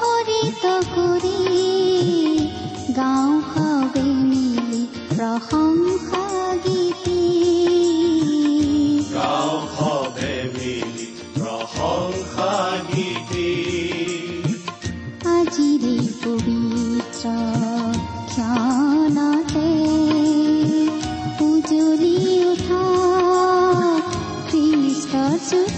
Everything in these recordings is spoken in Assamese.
মুখৰিত কৰি গাঁও সবে মিলি প্ৰশংসা গীতি গাঁও সবে মিলি প্ৰশংসা গীতি আজিৰে পবিত্ৰ ক্ষণতে উজলি উঠা খ্ৰীষ্টৰ জ্যোতি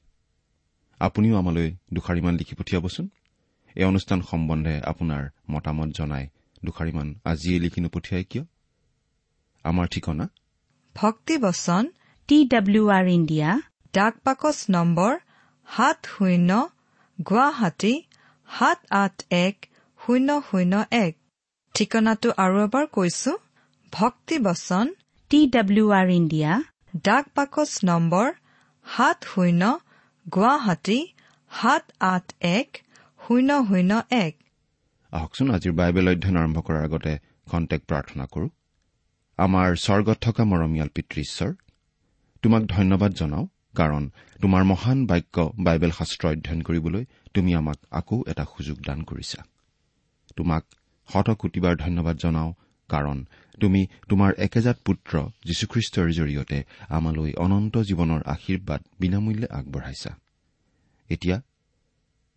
আপুনিও আমালৈ দুষাৰিমান লিখি পঠিয়াবচোন। এই অনুষ্ঠান সম্বন্ধে আপোনাৰ মতামত জনাই দুষাৰিমান আজিয়ে লিখি নপঠিয়াই কিয়? আমাৰ ঠিকনা? ভক্তিবচন টি ডাব্লিউ আৰ ইণ্ডিয়া ডাক বাকচ নম্বৰ সাত শূন্য গুৱাহাটী সাত আঠ এক শূন্য শূন্য এক। ঠিকনাটো আৰু এবাৰ কৈছো ভক্তিবচন টি ডাব্লিউ আৰ ইণ্ডিয়া ডাক বাকচ নম্বৰ সাত শূন্য গুৱাহাটী সাত আঠ এক শূন্য শূন্য এক। আহকচোন আজিৰ বাইবেল অধ্যয়ন আৰম্ভ কৰাৰ আগতে খন্তেক প্ৰাৰ্থনা কৰো। আমাৰ স্বৰ্গত থকা মৰমীয়াল পিতৃ ঈশ্বৰ তোমাক ধন্যবাদ জনাওঁ কাৰণ তোমাৰ মহান বাক্য বাইবেল শাস্ত্ৰ অধ্যয়ন কৰিবলৈ তুমি আমাক আকৌ এটা সুযোগ দান কৰিছা। তোমাক শতকোটিবাৰ ধন্যবাদ জনাওঁ কাৰণ তুমি তোমাৰ একেজাত পুত্ৰ যীশুখ্ৰীষ্টৰ জৰিয়তে আমালৈ অনন্ত জীৱনৰ আশীৰ্বাদ বিনামূল্যে আগবঢ়াইছা। এতিয়া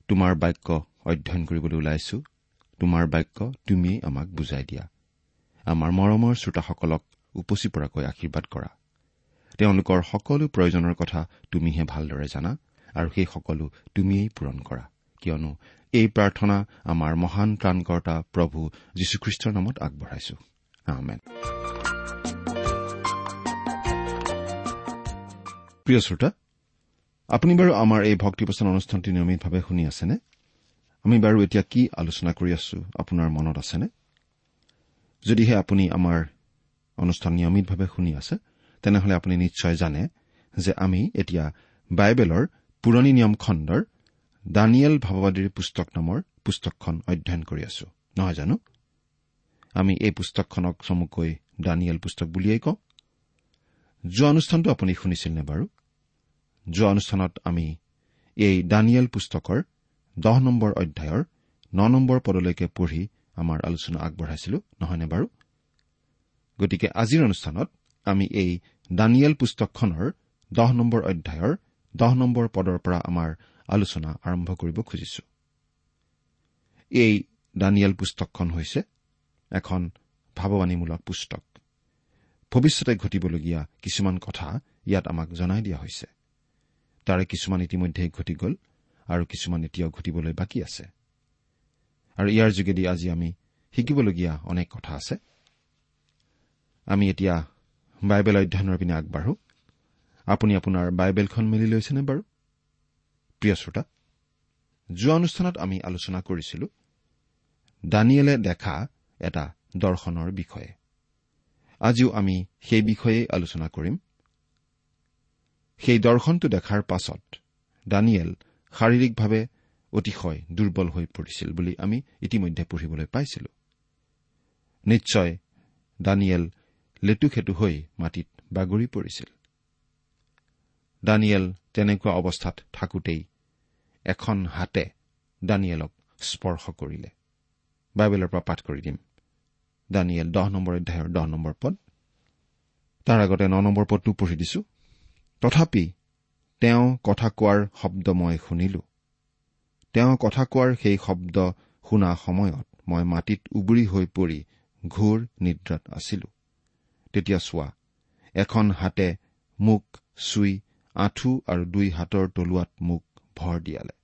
তোমাৰ বাক্য অধ্যয়ন কৰিবলৈ ওলাইছো। তোমাৰ বাক্য তুমিয়েই আমাক বুজাই দিয়া। আমাৰ মৰমৰ শ্ৰোতাসকলক উপচি পৰাকৈ আশীৰ্বাদ কৰা। তেওঁলোকৰ সকলো প্ৰয়োজনৰ কথা তুমিহে ভালদৰে জানা আৰু সেই সকলো তুমিয়েই পূৰণ কৰা। কিয়নো এই প্ৰাৰ্থনা আমাৰ মহান ত্ৰাণকৰ্তা প্ৰভু যীশুখ্ৰীষ্টৰ নামত আগবঢ়াইছো। প্ৰিয় শ্ৰোতা আপুনি বাৰু আমাৰ এই ভক্তিপচন অনুষ্ঠানটি নিয়মিতভাৱে শুনি আছেনে? আমি বাৰু এতিয়া কি আলোচনা কৰি আছো আপোনাৰ মনত আছেনে? যদিহে আপুনি আমাৰ অনুষ্ঠান নিয়মিতভাৱে শুনি আছে তেনেহলে আপুনি নিশ্চয় জানে যে আমি এতিয়া বাইবেলৰ পুৰণি নিয়ম খণ্ডৰ দানিয়েল ভাৱবাদীৰ পুস্তক নামৰ পুস্তকখন অধ্যয়ন কৰি আছো। নহয় জানো? আমি এই পুস্তকখনক চমুকৈ দানিয়েল পুস্তক বুলিয়েই কওঁ। যোৱা অনুষ্ঠানটো আপুনি শুনিছিল নে বাৰু? যোৱা অনুষ্ঠানত আমি এই দানিয়েল পুস্তকৰ দহ নম্বৰ অধ্যায়ৰ ন নম্বৰ পদলৈকে পঢ়ি আমাৰ আলোচনা আগবঢ়াইছিলো নহয়নে বাৰু? গতিকে আজিৰ অনুষ্ঠানত আমি এই দানিয়েল পুস্তকখনৰ দহ নম্বৰ অধ্যায়ৰ দহ নম্বৰ পদৰ পৰা আমাৰ আলোচনা আৰম্ভ কৰিব খুজিছো। এই দানিয়েল পুস্তকখন হৈছে এখন ভাৱবাণীমূলক পুস্তক। ভৱিষ্যতে ঘটিবলগীয়া কিছুমান কথা ইয়াত আমাক জনাই দিয়া হৈছে। তাৰে কিছুমান ইতিমধ্যে ঘটি গ'ল আৰু কিছুমান এতিয়াও ঘটিবলৈ বাকী আছে। আৰু ইয়াৰ যোগেদি আজি আমি শিকিবলগীয়া অনেক কথা আছে। আমি এতিয়া বাইবেল অধ্যয়নৰ পিনে আগবাঢ়ো। আপুনি আপোনাৰ বাইবেলখন মেলি লৈছেনে বাৰু? প্ৰিয় শ্ৰোতা যোৱা অনুষ্ঠানত আমি আলোচনা কৰিছিলো দানিয়েলে দেখা এটা দৰ্শনৰ বিষয়ে। আজিও আমি সেই বিষয়েই আলোচনা কৰিম। সেই দৰ্শনটো দেখাৰ পাছত দানিয়েল শাৰীৰিকভাৱে অতিশয় দুৰ্বল হৈ পৰিছিল বুলি আমি ইতিমধ্যে পঢ়িবলৈ পাইছিলো। নিশ্চয় দানিয়েল লেতুখেতু হৈ মাটিত বাগৰি পৰিছিল। দানিয়েল তেনেকুৱা অৱস্থাত থাকোঁতেই এখন হাতে দানিয়েলক স্পৰ্শ কৰিলে। বাইবেলৰ পৰা পাঠ কৰি দিম। দানিয়েল দহ নম্বৰ অধ্যায়ৰ দহ নম্বৰ পদ। তাৰ আগতে ন নম্বৰ পদটো পঢ়ি দিছো। তথাপি তেওঁ কথা কোৱাৰ শব্দ মই শুনিলো। তেওঁ কথা কোৱাৰ সেই শব্দ শুনা সময়ত মই মাটিত উবুৰি হৈ পৰি ঘোৰ নিদ্ৰাত আছিলো। তেতিয়া চোৱা এখন হাতে মোক চুই আঁঠু আৰু দুই হাতৰ তলুৱাত মোক ভৰ দিয়ালে।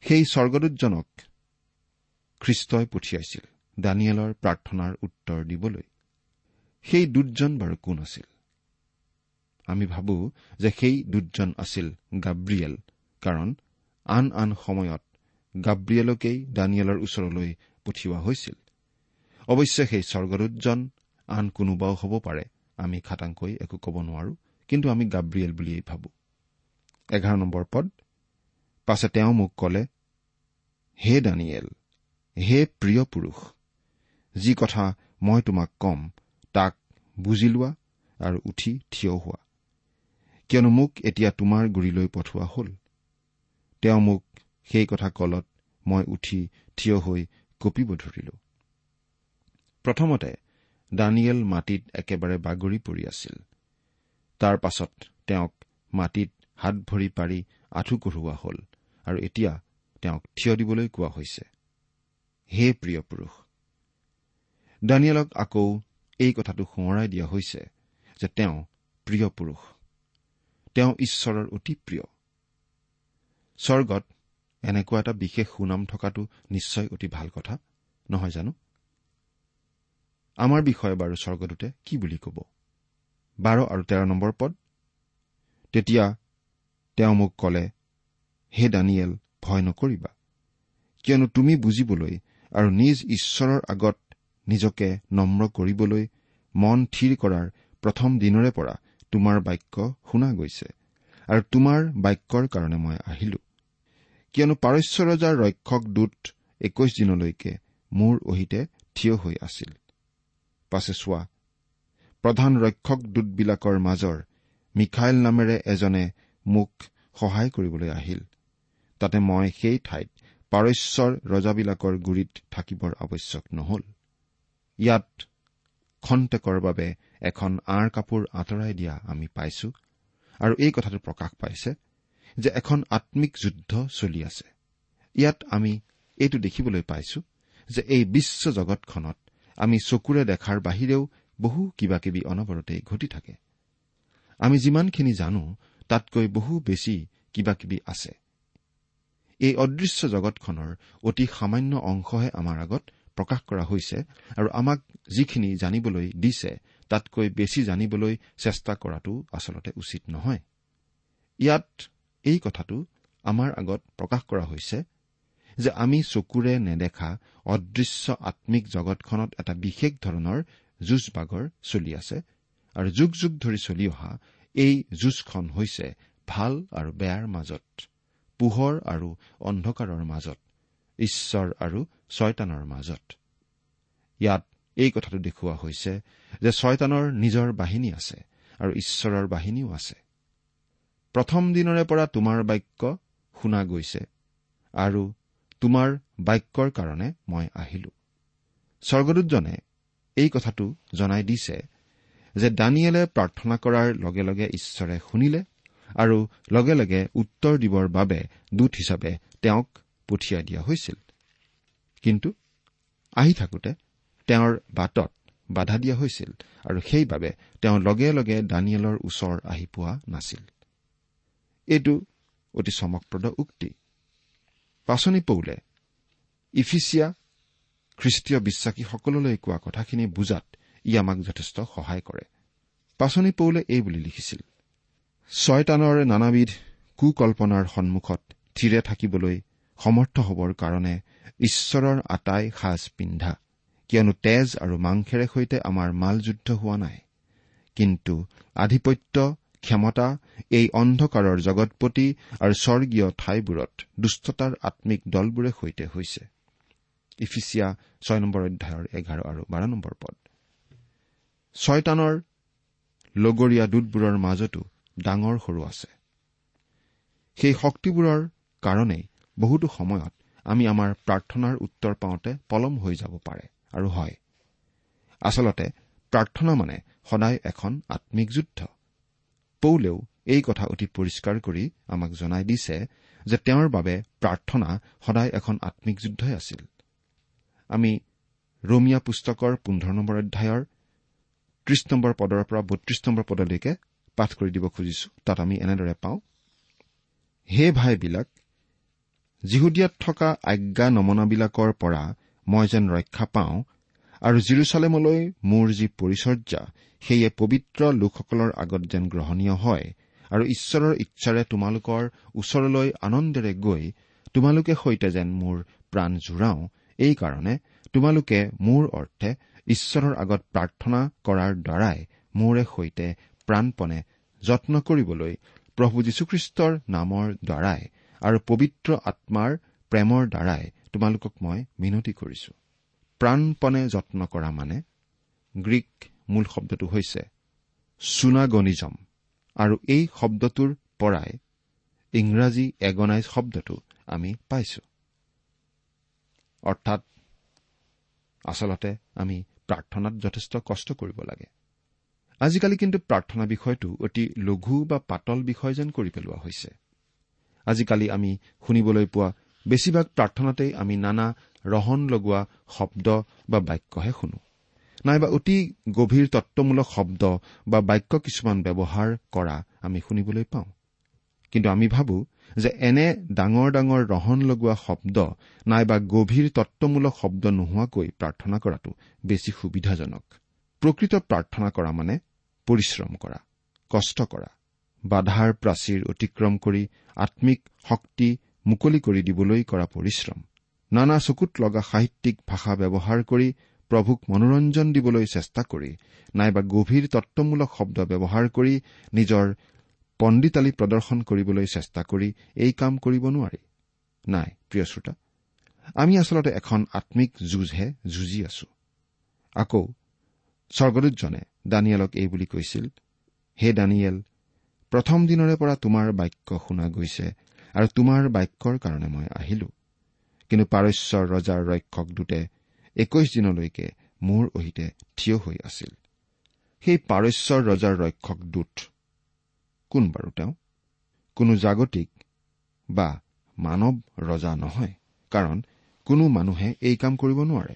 সেই স্বৰ্গদূতজনক খ্ৰীষ্টই পঠিয়াইছিল। দানিয়েলৰ প্ৰাৰ্থনাৰ উত্তৰ দিবলৈ। সেই দূতজন বাৰু কোন আছিল? আমি ভাবো যে সেই দূতজন আছিল গাব্ৰিয়েল কাৰণ আন আন সময়ত গাব্ৰিয়েলকেই দানিয়েলৰ ওচৰলৈ পঠিওৱা হৈছিল। অৱশ্যে সেই স্বৰ্গদূতজন আন কোনোবাও হ'ব পাৰে আমি খাটাংকৈ একো ক'ব নোৱাৰো কিন্তু আমি গাব্ৰিয়েল বুলিয়েই ভাবো। এঘাৰ নম্বৰ পদ পাছে তেওঁ মোক কলে হে দানিয়েল হে প্ৰিয় পুৰুষ যি কথা মই তোমাক কম তাক বুজি লোৱা আৰু উঠি থিয় হোৱা। কিয়নো মোক এতিয়া তোমাৰ গুৰিলৈ পঠোৱা হ'ল। তেওঁ মোক সেই কথা কলত মই উঠি থিয় হৈ কঁপিব ধৰিলো। প্ৰথমতে দানিয়েল মাটিত একেবাৰে বাগৰি পৰি আছিল। তাৰ পাছত তেওঁক মাটিত হাত ভৰি পাৰি আঁঠু কঢ়োৱা হ'ল। আৰু এতিয়া তেওঁক থিয় দিবলৈ কোৱা হৈছে। হে প্ৰিয় পুৰুষ দানিয়েলক আকৌ এই কথাটো সোঁৱৰাই দিয়া হৈছে যে তেওঁ প্ৰিয় পুৰুষ। তেওঁ ঈশ্বৰৰ অতি প্ৰিয়। স্বৰ্গত এনেকুৱা এটা বিশেষ সুনাম থকাটো নিশ্চয় অতি ভাল কথা নহয় জানো? আমাৰ বিষয়ে বাৰু স্বৰ্গদূতে কি বুলি ক'ব? বাৰ আৰু তেৰ নম্বৰ পদ? তেতিয়া তেওঁ মোক কলে হে দানিয়েল ভয় নকৰিবা। কিয়নো তুমি বুজিবলৈ আৰু নিজ ঈশ্বৰৰ আগত নিজকে নম্ৰ কৰিবলৈ মন থিৰ কৰাৰ প্ৰথম দিনৰে পৰা তোমাৰ বাক্য শুনা গৈছে আৰু তোমাৰ বাক্যৰ কাৰণে মই আহিলো। কিয়নো পাৰস্য ৰজাৰ ৰক্ষক দূত একৈশ দিনলৈকে মোৰ অহিতে থিয় হৈ আছিল। পাছে চোৱা প্ৰধান ৰক্ষক দূতবিলাকৰ মাজৰ মিখাইল নামেৰে এজনে মোক সহায় কৰিবলৈ আহিল। তাতে মই সেই ঠাইত পাৰস্যৰ ৰজাবিলাকৰ গুৰিত থাকিবৰ আৱশ্যক নহল। ইয়াত খন্তেকৰ বাবে এখন আঁৰ কাপোৰ আঁতৰাই দিয়া আমি পাইছো আৰু এই কথাটো প্ৰকাশ পাইছে যে এখন আম্মিক যুদ্ধ চলি আছে। ইয়াত আমি এইটো দেখিবলৈ পাইছো যে এই বিশ্ব জগতখনত আমি চকুৰে দেখাৰ বাহিৰেও বহু কিবা কিবি অনবৰতেই ঘটি থাকে। আমি যিমানখিনি জানো তাতকৈ বহু বেছি কিবা কিবি আছে। এই অদৃশ্য জগতখনৰ অতি সামান্য অংশহে আমাৰ আগত প্ৰকাশ কৰা হৈছে আৰু আমাক যিখিনি জানিবলৈ দিছে তাতকৈ বেছি জানিবলৈ চেষ্টা কৰাটো আচলতে উচিত নহয়। ইয়াত এই কথাটো আমাৰ আগত প্ৰকাশ কৰা হৈছে যে আমি চকুৰে নেদেখা অদৃশ্য আম্মিক জগতখনত এটা বিশেষ ধৰণৰ যুঁজ বাগৰ চলি আছে আৰু যুগ যুগ ধৰি চলি অহা এই যুঁজখন হৈছে ভাল আৰু বেয়াৰ মাজত। পোহৰ আৰু অন্ধকাৰৰ মাজত ঈশ্বৰ আৰু ছয়তানৰ মাজত। ইয়াত এই কথাটো দেখুওৱা হৈছে যে ছয়তানৰ নিজৰ বাহিনী আছে আৰু ঈশ্বৰৰ বাহিনীও আছে। প্ৰথম দিনৰে পৰা তোমাৰ বাক্য শুনা গৈছে আৰু তোমাৰ বাক্যৰ কাৰণে মই আহিলো। স্বৰ্গদূতজনে এই কথাটো জনাই দিছে যে দানিয়েলে প্ৰাৰ্থনা কৰাৰ লগে লগে ঈশ্বৰে শুনিলে আৰু লগে লগে উত্তৰ দিবৰ বাবে দূত হিচাপে তেওঁক পঠিয়াই দিয়া হৈছিল। কিন্তু আহি থাকোতে তেওঁৰ বাটত বাধা দিয়া হৈছিল আৰু সেইবাবে তেওঁ লগে লগে দানিয়েলৰ ওচৰ আহি পোৱা নাছিল। এইটো অতি চমকপ্ৰদ উক্তি। পাচনি পৌলে ইফিচিয়া খ্ৰীষ্টীয় বিশ্বাসীসকললৈ কোৱা কথাখিনি বুজাত ই আমাক যথেষ্ট সহায় কৰে। পাচনি পৌলে এই বুলি লিখিছিল ছয়তানৰ নানাবিধ কুকল্পনাৰ সন্মুখত থিৰে থাকিবলৈ সমৰ্থ হবৰ কাৰণে ঈশ্বৰৰ আটাই সাজ পিন্ধা কিয়নো তেজ আৰু মাংসেৰে সৈতে আমাৰ মাল যুদ্ধ হোৱা নাই। কিন্তু আধিপত্য ক্ষমতা এই অন্ধকাৰৰ জগতপতি আৰু স্বৰ্গীয় ঠাইবোৰত দুষ্টতাৰ আম্মিক দলবোৰে সৈতে হৈছে। ইফিচিয়া ছয় নম্বৰ অধ্যায়ৰ এঘাৰ আৰু বাৰ নম্বৰ পদ। ছয়তানৰ লগৰীয়া দূতবোৰৰ মাজতো ডাঙৰ সৰু আছে। সেই শক্তিবোৰৰ কাৰণেই বহুতো সময়ত আমি আমাৰ প্ৰাৰ্থনাৰ উত্তৰ পাওঁতে পলম হৈ যাব পাৰে। আৰু হয় আচলতে প্ৰাৰ্থনা মানে সদায় এখন আম্মিক যুদ্ধ। পৌলেও এই কথা অতি পৰিষ্কাৰ কৰি আমাক জনাই দিছে যে তেওঁৰ বাবে প্ৰাৰ্থনা সদায় এখন আম্মিক যুদ্ধই আছিল। আমি ৰোমিয়া পুস্তকৰ পোন্ধৰ নম্বৰ অধ্যায়ৰ ত্ৰিশ নম্বৰ পদৰ পৰা বত্ৰিশ নম্বৰ পদলৈকে পাঠ কৰি দিব খুজিছো তাত আমি এনেদৰে পাওঁ। হে ভাইবিলাক যিহুদিয়াত থকা আজ্ঞা নমনাবিলাকৰ পৰা মই যেন ৰক্ষা পাওঁ আৰু জিৰচালেমলৈ মোৰ যি পৰিচৰ্যা সেয়ে পবিত্ৰ লোকসকলৰ আগত যেন গ্ৰহণীয় হয় আৰু ঈশ্বৰৰ ইচ্ছাৰে তোমালোকৰ ওচৰলৈ আনন্দেৰে গৈ তোমালোকে সৈতে যেন মোৰ প্ৰাণ জোৰাওঁ এইকাৰণে তোমালোকে মোৰ অৰ্থে ঈশ্বৰৰ আগত প্ৰাৰ্থনা কৰাৰ দ্বাৰাই মোৰে সৈতে প্ৰাণপণে যত্ন কৰিবলৈ প্ৰভু যীশুখ্ৰীষ্টৰ নামৰ দ্বাৰাই আৰু পবিত্ৰ আত্মাৰ প্ৰেমৰ দ্বাৰাই তোমালোকক মই মিনতি কৰিছো। প্ৰাণপণে যত্ন কৰা মানে গ্ৰীক মূল শব্দটো হৈছে চুনাগনিজম আৰু এই শব্দটোৰ পৰাই ইংৰাজী এগনাইজ শব্দটো আমি পাইছো। অৰ্থাৎ আচলতে আমি প্ৰাৰ্থনাত যথেষ্ট কষ্ট কৰিব লাগে। আজিকালি কিন্তু প্ৰাৰ্থনা বিষয়টো অতি লঘু বা পাতল বিষয় যেন কৰি পেলোৱা হৈছে। আজিকালি আমি শুনিবলৈ পোৱা বেছিভাগ প্ৰাৰ্থনাতেই আমি নানা ৰহন লগোৱা শব্দ বা বাক্যহে শুনো। নাইবা অতি গভীৰ তত্বমূলক শব্দ বা বাক্য কিছুমান ব্যৱহাৰ কৰা আমি শুনিবলৈ পাওঁ। কিন্তু আমি ভাবো যে এনে ডাঙৰ ডাঙৰ ৰহন লগোৱা শব্দ নাইবা গভীৰ তত্বমূলক শব্দ নোহোৱাকৈ প্ৰাৰ্থনা কৰাটো বেছি সুবিধাজনক। প্ৰকৃত প্ৰাৰ্থনা কৰা মানে পৰিশ্ৰম কৰা কষ্ট কৰা বাধাৰ প্ৰাচীৰ অতিক্ৰম কৰি আম্মিক শক্তি মুকলি কৰি দিবলৈ কৰা পৰিশ্ৰম। নানা চকুত লগা সাহিত্যিক ভাষা ব্যৱহাৰ কৰি প্ৰভুক মনোৰঞ্জন দিবলৈ চেষ্টা কৰি নাইবা গভীৰ তত্বমূলক শব্দ ব্যৱহাৰ কৰি নিজৰ পণ্ডিতালী প্ৰদৰ্শন কৰিবলৈ চেষ্টা কৰি এই কাম কৰিব নোৱাৰি। নাই প্ৰিয় শ্ৰোতা আমি আচলতে এখন আম্মিক যুঁজহে যুঁজি আছো। আকৌ স্বৰ্গদূতজনে দানিয়েলক এই বুলি কৈছিল হে দানিয়েল প্ৰথম দিনৰে পৰা তোমাৰ বাক্য শুনা গৈছে আৰু তোমাৰ বাক্যৰ কাৰণে মই আহিলো। কিন্তু পাৰস্যৰ ৰজাৰ ৰক্ষক দূতে একৈশ দিনলৈকে মোৰ অহিতে থিয় হৈ আছিল। সেই পাৰস্যৰ ৰজাৰ ৰক্ষক দূত কোন বাৰু তেওঁ? কোনো জাগতিক বা মানৱ ৰজা নহয় কাৰণ কোনো মানুহে এই কাম কৰিব নোৱাৰে।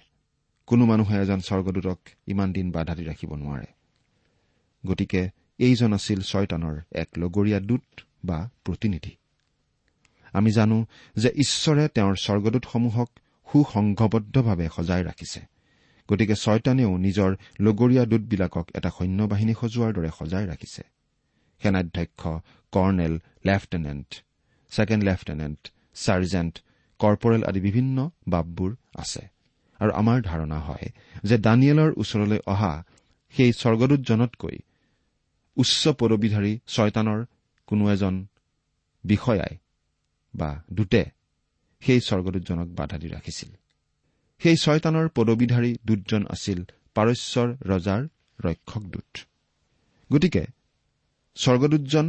কোনো মানুহে এজন স্বৰ্গদূতক ইমান দিন বাধা দি ৰাখিব নোৱাৰে। গতিকে এইজন আছিল ছয়তানৰ এক লগৰীয়া দূত বা প্ৰতিনিধি। আমি জানো যে ঈশ্বৰে তেওঁৰ স্বৰ্গদূতসমূহক সুসংঘবদ্ধভাৱে সজাই ৰাখিছে। গতিকে ছয়তানেও নিজৰ লগৰীয়া দূতবিলাকক এটা সৈন্যবাহিনী সজোৱাৰ দৰে সজাই ৰাখিছে। সেনাধ্যক্ষ colonel lieutenant second lieutenant sergeant corporal আদি বিভিন্ন বাববোৰ আছে। আৰু আমাৰ ধাৰণা হয় যে দানিয়েলৰ ওচৰলৈ অহা সেই স্বৰ্গদূতজনতকৈ উচ্চ পদবীধাৰী ছয়তানৰ কোনো এজন বিষয়াই বা দূতে সেই স্বৰ্গদূতজনক বাধা দি ৰাখিছিল। সেই ছয়তানৰ পদবীধাৰী দূতজন আছিল পাৰস্যৰ ৰজাৰ ৰক্ষক দূত। গতিকে স্বৰ্গদূতজন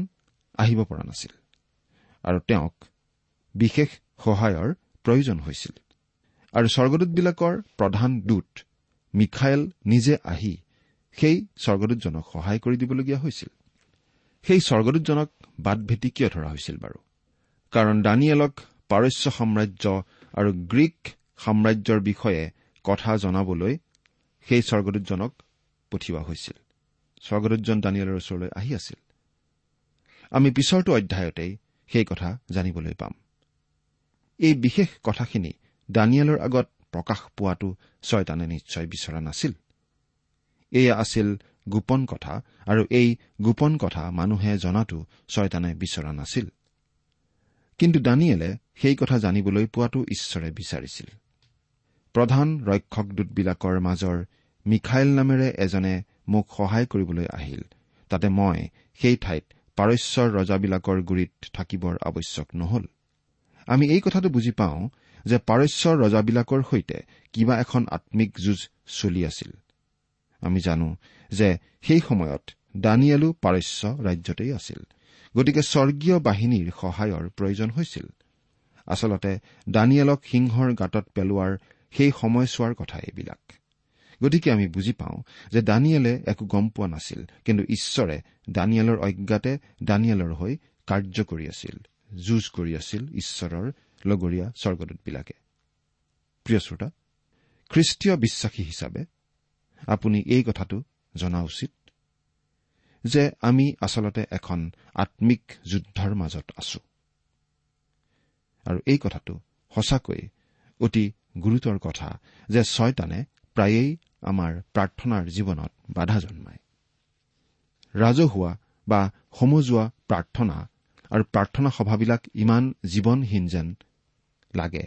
আহিব পৰা নাছিল আৰু তেওঁক বিশেষ সহায়ৰ প্ৰয়োজন হৈছিল। আৰু স্বৰ্গদূতবিলাকৰ প্ৰধান দূত মিখাইল নিজে আহি সেই স্বৰ্গদূতজনক সহায় কৰি দিবলগীয়া হৈছিল। সেই স্বৰ্গদূতজনক বাট ভেটি কিয় ধৰা হৈছিল বাৰু? কাৰণ দানিয়েলক পাৰস্য সাম্ৰাজ্য আৰু গ্ৰীক সাম্ৰাজ্যৰ বিষয়ে কথা জনাবলৈ সেই স্বৰ্গদূতজনক পঠিওৱা হৈছিল। স্বৰ্গদূতজন দানিয়েলৰ ওচৰলৈ আহি আছিল। আমি পিছৰটো অধ্যায়তেই সেই কথা জানিবলৈ পাম। এই বিশেষ কথাখিনি দানিয়েলৰ আগত প্ৰকাশ পোৱাটো ছয়তানে নিশ্চয় বিচৰা নাছিল। এয়া আছিল গোপন কথা আৰু এই গোপন কথা মানুহে জনাটো ছয়তানে বিচৰা নাছিল। কিন্তু দানিয়েলে সেই কথা জানিবলৈ পোৱাটো ঈশ্বৰে বিচাৰিছিল। প্ৰধান ৰক্ষক দূতবিলাকৰ মাজৰ মিখাইল নামেৰে এজনে মোক সহায় কৰিবলৈ আহিল। তাতে মই সেই ঠাইত পাৰস্যৰ ৰজাবিলাকৰ গুৰিত থাকিবৰ আৱশ্যক নহল। আমি এই কথাটো বুজি পাওঁ যে পাৰস্যৰ ৰজাবিলাকৰ সৈতে কিবা এখন আম্মিক যুঁজ চলি আছিল। আমি জানো যে সেই সময়ত দানিয়েলো পাৰস্য ৰাজ্যতেই আছিল। গতিকে স্বৰ্গীয় বাহিনীৰ সহায়ৰ প্ৰয়োজন হৈছিল। আচলতে দানিয়েলক সিংহৰ গাঁতত পেলোৱাৰ সেই সময়ছোৱাৰ কথা এইবিলাক। গতিকে আমি বুজি পাওঁ যে দানিয়েলে একো গম পোৱা নাছিল কিন্তু ঈশ্বৰে দানিয়েলৰ অজ্ঞাতে দানিয়েলৰ হৈ কাৰ্য কৰি আছিল যুঁজ কৰি আছিল ঈশ্বৰৰ লগৰীয়া স্বৰ্গদূতবিলাকে। প্ৰিয় শ্ৰোতা খ্ৰীষ্টীয় বিশ্বাসী হিচাপে আপুনি এই কথাটো জনা উচিত যে আমি আচলতে এখন আম্মিক যুদ্ধৰ মাজত আছো। আৰু এই কথাটো সঁচাকৈ অতি গুৰুতৰ কথা যে ছয়তানে প্ৰায়েই আমাৰ প্ৰাৰ্থনাৰ জীৱনত বাধা জন্মায়। ৰাজহুৱা বা সমজুৱা প্ৰাৰ্থনা আৰু প্ৰাৰ্থনা সভাবিলাক ইমান জীৱনহীন যেন লাগে।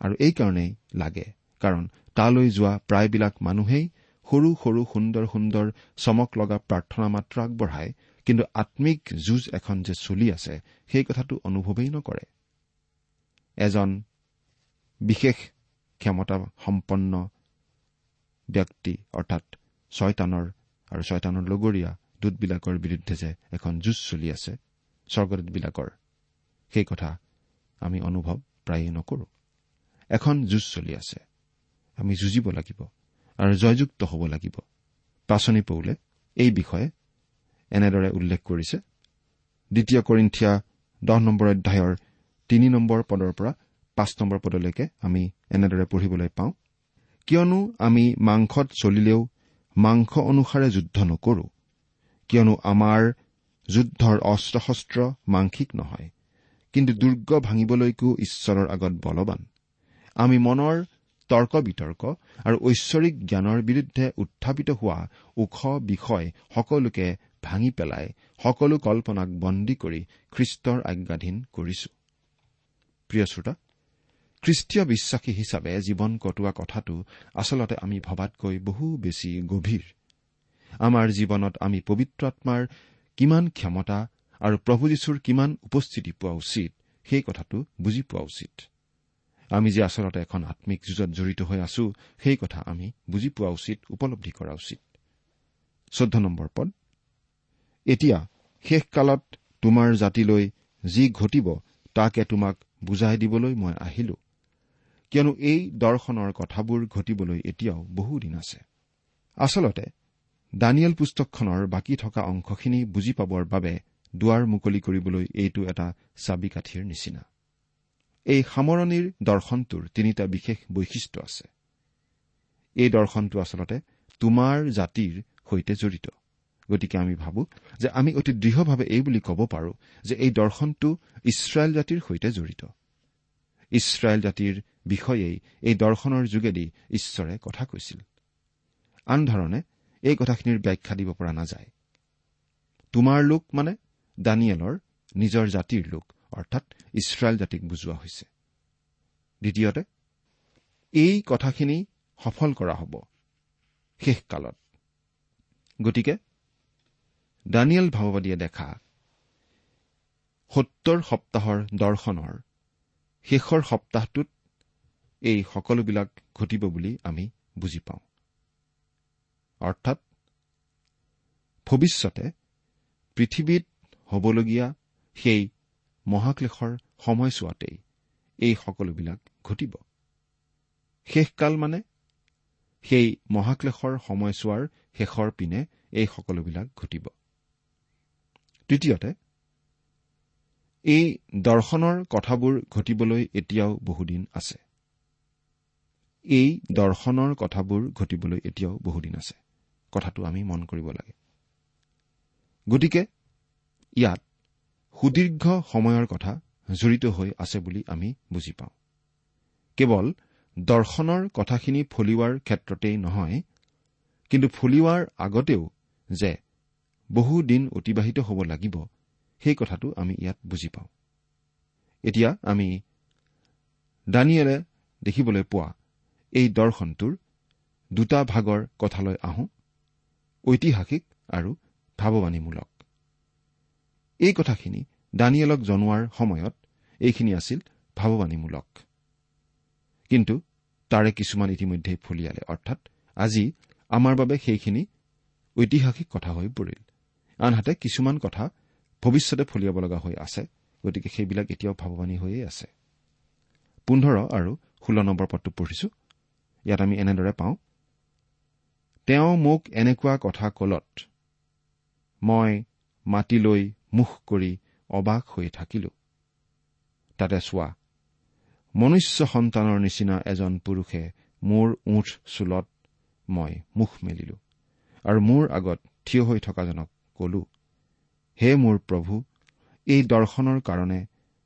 আৰু এইকাৰণেই লাগে কাৰণ তালৈ যোৱা প্ৰায়বিলাক মানুহেই সৰু সৰু সুন্দৰ সুন্দৰ চমক লগা প্ৰাৰ্থনা মাত্ৰ আগবঢ়ায় কিন্তু আম্মিক যুঁজ এখন যে চলি আছে সেই কথাটো অনুভৱেই নকৰে। এজন বিশেষ ক্ষমতা সম্পন্ন ব্যক্তি অৰ্থাৎ ছয়তানৰ আৰু ছয়তানৰ লগৰীয়া দূতবিলাকৰ বিৰুদ্ধে যে এখন যুঁজ চলি আছে স্বৰ্গদূতবিলাকৰ সেই কথা আমি অনুভৱ প্ৰায়ে নকৰো। এখন যুঁজ চলি আছে। আমি যুঁজিব লাগিব আৰু জয়যুক্ত হ'ব লাগিব। পাচনি পৌলে এই বিষয়ে এনেদৰে উল্লেখ কৰিছে। দ্বিতীয় কৰিন্ঠিয়া দহ নম্বৰ অধ্যায়ৰ তিনি নম্বৰ পদৰ পৰা পাঁচ নম্বৰ পদলৈকে আমি এনেদৰে পঢ়িবলৈ পাওঁ কিয়নো আমি মাংসত চলিলেও মাংস অনুসাৰে যুদ্ধ নকৰো কিয়নো আমাৰ যুদ্ধৰ অস্ত্ৰ শস্ত্ৰ মাংসিক নহয়। কিন্তু দুৰ্গ ভাঙিবলৈকো ঈশ্বৰৰ আগত বলৱান। আমি মনৰ তৰ্ক বিতৰ্ক আৰু ঐশ্বৰিক জ্ঞানৰ বিৰুদ্ধে উত্থাপিত হোৱা ওখ বিষয় সকলোকে ভাঙি পেলাই সকলো কল্পনাক বন্দী কৰি খ্ৰীষ্টৰ আজ্ঞাধীন কৰিছো। প্ৰিয় শ্ৰোতা খ্ৰীষ্টীয় বিশ্বাসী হিচাপে জীৱন কটোৱা কথাটো আচলতে আমি ভবাতকৈ বহু বেছি গভীৰ। আমাৰ জীৱনত আমি পবিত্ৰ আত্মাৰ কিমান ক্ষমতা আৰু প্ৰভু যীশুৰ কিমান উপস্থিতি পোৱা উচিত সেই কথাটো বুজি পোৱা উচিত। আমি যে আচলতে এখন আম্মিক যুঁজত জড়িত হৈ আছো সেই কথা আমি বুজি পোৱা উচিত উপলব্ধি কৰা উচিত। পদ। এতিয়া শেষকালত তোমাৰ জাতিলৈ যি ঘটিব তাকে তোমাক বুজাই দিবলৈ মই আহিলো। কিয়নো এই দৰ্শনৰ কথাবোৰ ঘটিবলৈ এতিয়াও বহুদিন আছে। আচলতে দানিয়েল পুস্তকখনৰ বাকী থকা অংশখিনি বুজি পাবৰ বাবে দুৱাৰ মুকলি কৰিবলৈ এইটো এটা চাবিকাঠিৰ নিচিনা। এই সামৰণিৰ দৰ্শনটোৰ তিনিটা বিশেষ বৈশিষ্ট্য আছে। এই দৰ্শনটো আচলতে তোমাৰ জাতিৰ সৈতে জড়িত। গতিকে আমি ভাবো যে আমি অতি দৃঢ়ভাৱে এই বুলি ক'ব পাৰো যে এই দৰ্শনটো ইছৰাইল জাতিৰ সৈতে জড়িত। ইছৰাইল জাতিৰ বিষয়েই এই দৰ্শনৰ যোগেদি ঈশ্বৰে কথা কৈছিল। আনধৰণে এই কথাখিনিৰ ব্যাখ্যা দিব পৰা নাযায়। তোমাৰ লোক মানে দানিয়েলৰ নিজৰ জাতিৰ লোক অৰ্থাৎ ইছৰাইল জাতিক বুজোৱা হৈছে। দ্বিতীয়তে এই কথাখিনি সফল কৰা হ'ব শেষকালত গতিকে দানিয়েল ভাৱবাদীয়ে দেখা সত্তৰ সপ্তাহৰ দৰ্শনৰ শেষৰ সপ্তাহটোত এই সকলোবিলাক ঘটিব বুলি আমি বুজি পাওঁ। অৰ্থাৎ ভৱিষ্যতে পৃথিৱীত হ'বলগীয়া সেই মহাক্লেশৰ সময়ছোৱাতেই এই সকলোবিলাক ঘটিব। শেষকাল মানে? সেই মহাক্লেশৰ সময়ছোৱাৰ শেষৰ পিনে এই সকলোবিলাক ঘটিব। তৃতীয়তে এই দৰ্শনৰ কথাবোৰ ঘটিবলৈ এতিয়াও বহুদিন আছে। এই দৰ্শনৰ কথাবোৰ ঘটিবলৈ এতিয়াও বহুদিন আছে। কথাটো আমি মন কৰিব লাগে। গতিকে ইয়াত সুদীৰ্ঘ সময়ৰ কথা জড়িত হৈ আছে বুলি আমি বুজি পাওঁ। কেৱল দৰ্শনৰ কথাখিনি ফলিওৱাৰ ক্ষেত্ৰতেই নহয় কিন্তু ফলিওৱাৰ আগতেও যে বহু দিন অতিবাহিত হ'ব লাগিব সেই কথাটো আমি ইয়াত বুজি পাওঁ। এতিয়া আমি দানিয়েলে দেখিবলৈ পোৱা এই দৰ্শনটোৰ দুটা ভাগৰ কথালৈ আহোঁ ঐতিহাসিক আৰু ভাৱবাণীমূলক। এই কথাখিনি দানিয়েলক জনোৱাৰ সময়ত এইখিনি আছিল ভাৱবাণীমূলক। কিন্তু তাৰে কিছুমান ইতিমধ্যে ফলিয়ালে অৰ্থাৎ আজি আমাৰ বাবে সেইখিনি ঐতিহাসিক কথা হৈ পৰিল। আনহাতে কিছুমান কথা ভৱিষ্যতে ফলিয়াব লগা হৈ আছে গতিকে সেইবিলাক এতিয়াও ভাৱবাণী হৈয়ে আছে। পোন্ধৰ আৰু ষোল্ল নম্বৰ পদটো পঢ়িছো। ইয়াত আমি এনেদৰে পাওঁ তেওঁ মোক এনেকুৱা কথা কলত মই মাটিলৈ মুখ কৰি অবাক হৈ থাকিলো। তাতে চোৱা মনুষ্য সন্তানৰ নিচিনা এজন পুৰুষে মোৰ ওঠ চুলত মই মুখ মেলিলো আৰু মোৰ আগত থিয় হৈ থকাজনক কলো হে মোৰ প্ৰভু এই দৰ্শনৰ কাৰণে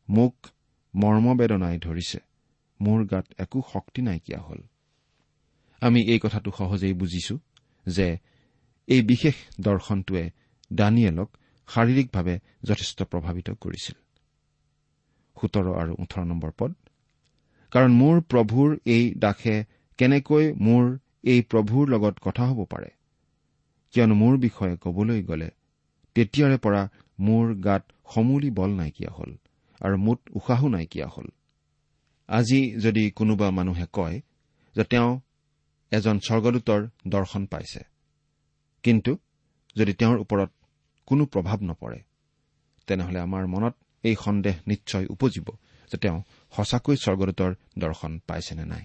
মোক মৰ্মবেদনাই ধৰিছে মোৰ গাত একো শক্তি নাইকিয়া হ'ল। আমি এই কথাটো সহজেই বুজিছো যে এই বিশেষ দৰ্শনটোৱে দানিয়েলক শাৰীৰিকভাৱে যথেষ্ট প্ৰভাৱিত কৰিছিল। সোতৰ আৰু ওঠৰ নম্বৰ পদ। কাৰণ মোৰ প্ৰভুৰ এই দাসে কেনেকৈ মোৰ এই প্ৰভুৰ লগত কথা হ'ব পাৰে? কিয়নো মোৰ বিষয়ে কবলৈ গ'লে তেতিয়াৰে পৰা মোৰ গাত সমূলি বল নাইকিয়া হ'ল আৰু মুঠ উশাহো নাইকিয়া হ'ল। আজি যদি কোনোবা মানুহে কয় যে তেওঁ এজন স্বৰ্গদূতৰ দৰ্শন পাইছে কিন্তু যদি তেওঁৰ ওপৰত কোনো প্ৰভাৱ নপৰে। তেনেহলে আমাৰ মনত এই সন্দেহ নিশ্চয় উপজিব যে তেওঁ সঁচাকৈ স্বৰ্গদূতৰ দৰ্শন পাইছে নে নাই।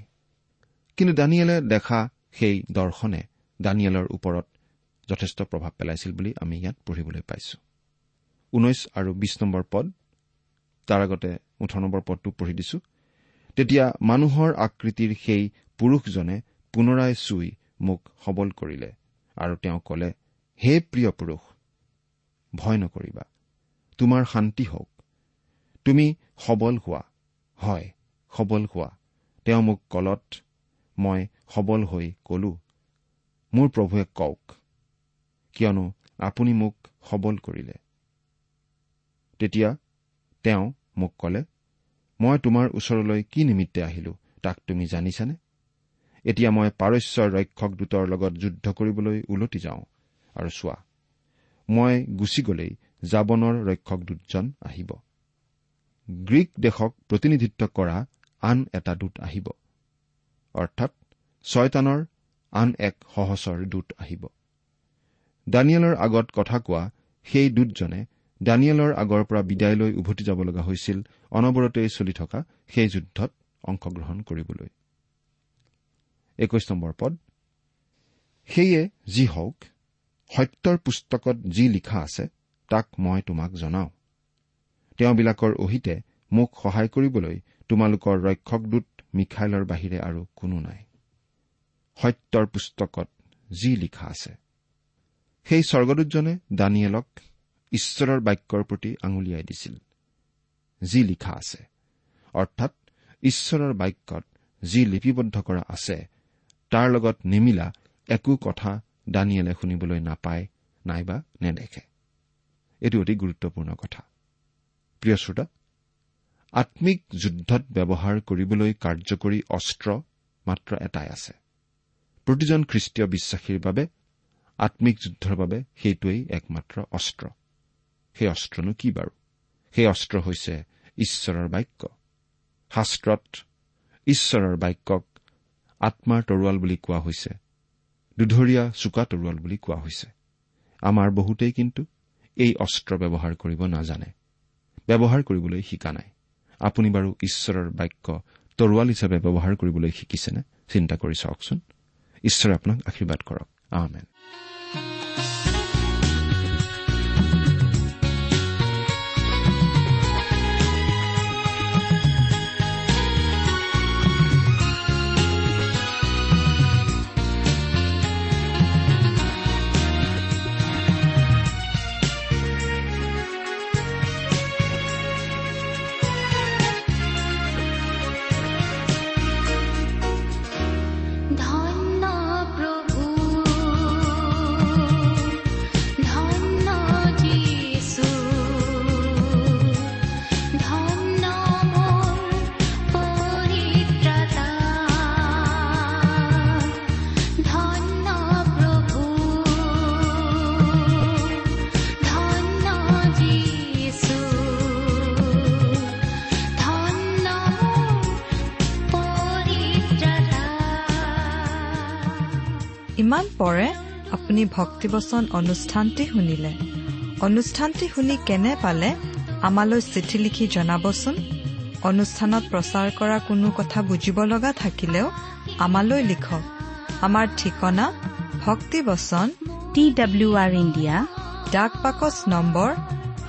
কিন্তু দানিয়েলে দেখা সেই দৰ্শনে দানিয়েলৰ ওপৰত যথেষ্ট প্ৰভাৱ পেলাইছিল বুলি আমি ইয়াত পঢ়িবলৈ পাইছো। ঊনৈশ আৰু বিশ নম্বৰ পদ তাৰ আগতে ওঠৰ নম্বৰ পদটো পঢ়ি দিছো। তেতিয়া মানুহৰ আকৃতিৰ সেই পুৰুষজনে পুনৰাই চুই মোক সবল কৰিলে আৰু তেওঁ কলে হে প্ৰিয় পুৰুষ ভয় নকৰিবা। তোমাৰ শান্তি হওক। তুমি সবল হোৱা। হয় সবল হোৱা। তেওঁ মোক কলত মই সবল হৈ কলো মোৰ প্ৰভুৱে কওক কিয়নো আপুনি মোক সবল কৰিলে। তেতিয়া তেওঁ মোক কলে মই তোমাৰ ওচৰলৈ কি নিমিত্তে আহিলো তাক তুমি জানিছানে? এতিয়া মই পাৰস্যৰ ৰক্ষক দূতৰ লগত যুদ্ধ কৰিবলৈ ওলটি যাওঁ। আৰু চোৱা মই গুচি গলেই জাবনৰ ৰক্ষক দূতজন আহিব। গ্ৰীক দেশক প্ৰতিনিধিত্ব কৰা আন এটা দূত আহিব। অৰ্থাৎ ছয়তানৰ আন এক সহচৰ দূত আহিব। দানিয়েলৰ আগত কথা কোৱা সেই দূতজনে দানিয়েলৰ আগৰ পৰা বিদায় লৈ উভতি যাব লগা হৈছিল অনবৰতেই চলি থকা সেই যুদ্ধত অংশগ্ৰহণ কৰিবলৈ। সেয়ে যি হওক সত্যৰ পুস্তকত যি লিখা আছে তাক মই তোমাক জনাওঁ। তেওঁবিলাকৰ অহিতে মোক সহায় কৰিবলৈ তোমালোকৰ ৰক্ষক দূত মিখাইলৰ বাহিৰে আৰু কোনো নাই। সত্যৰ পুস্তকত যি লিখা আছে। সেই স্বৰ্গদূতজনে দানিয়েলক ঈশ্বৰৰ বাক্যৰ প্ৰতি আঙুলিয়াই দিছিল। যি লিখা আছে অৰ্থাৎ ঈশ্বৰৰ বাক্যত যি লিপিবদ্ধ কৰা আছে তাৰ লগত নিমিলা একো কথা দানিয়েলে শুনিবলৈ নাপায় নাইবা নেদেখে। এইটো অতি গুৰুত্বপূৰ্ণ কথা। প্ৰিয় শ্ৰোতা আম্মিক যুদ্ধত ব্যৱহাৰ কৰিবলৈ কাৰ্যকৰী অস্ত্ৰ মাত্ৰ এটাই আছে। প্ৰতিজন খ্ৰীষ্টীয় বিশ্বাসীৰ বাবে আম্মিক যুদ্ধৰ বাবে সেইটোৱেই একমাত্ৰ অস্ত্ৰ। সেই অস্ত্ৰনো কি বাৰু? সেই অস্ত্ৰ হৈছে ঈশ্বৰৰ বাক্য। শাস্ত্ৰত ঈশ্বৰৰ বাক্যক আত্মাৰ তৰোৱাল বুলি কোৱা হৈছে দুধৰীয়া চোকা তৰোৱাল বুলি কোৱা হৈছে। আমাৰ বহুতেই কিন্তু এই অস্ত্ৰ ব্যৱহাৰ কৰিব নাজানে। ব্যৱহাৰ কৰিবলৈ শিকা নাই। আপুনি বাৰু ঈশ্বৰৰ বাক্য তৰোৱাল হিচাপে ব্যৱহাৰ কৰিবলৈ শিকিছেনে? চিন্তা কৰি চাওকচোন। ঈশ্বৰে আপোনাক আশীৰ্বাদ কৰক। আমেন। ইমান পৰে আপুনি ভক্তিবচন অনুষ্ঠানটি শুনিলে অনুষ্ঠানটি শুনি কেনে পালে আমালৈ চিঠি লিখি জনাবচোন অনুষ্ঠানত প্ৰচাৰ কৰা কোনো কথা বুজিব লগা থাকিলেও আমালৈ লিখক আমাৰ ঠিকনা ভক্তিবচন টি ডাব্লিউ আৰ ইণ্ডিয়া ডাক পাকচ নম্বৰ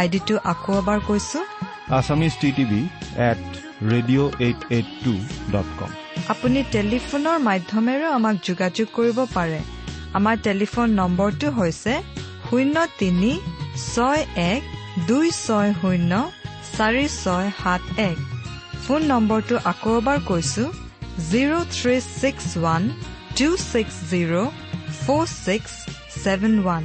আইডিটো আকৌ এবাৰ কৈছো। Assamese T TV at radio' eight eight two dot com আপুনি টেলিফোনৰ মাধ্যমেৰেও আমাক যোগাযোগ কৰিব পাৰে। আমাৰ টেলিফোন নম্বৰটো হৈছে শূন্য তিনি ছয় এক দুই ছয় শূন্য চাৰি ছয় সাত এক। ফোন নম্বৰটো আকৌ এবাৰ কৈছো zero' three six one two six zero' four six seven one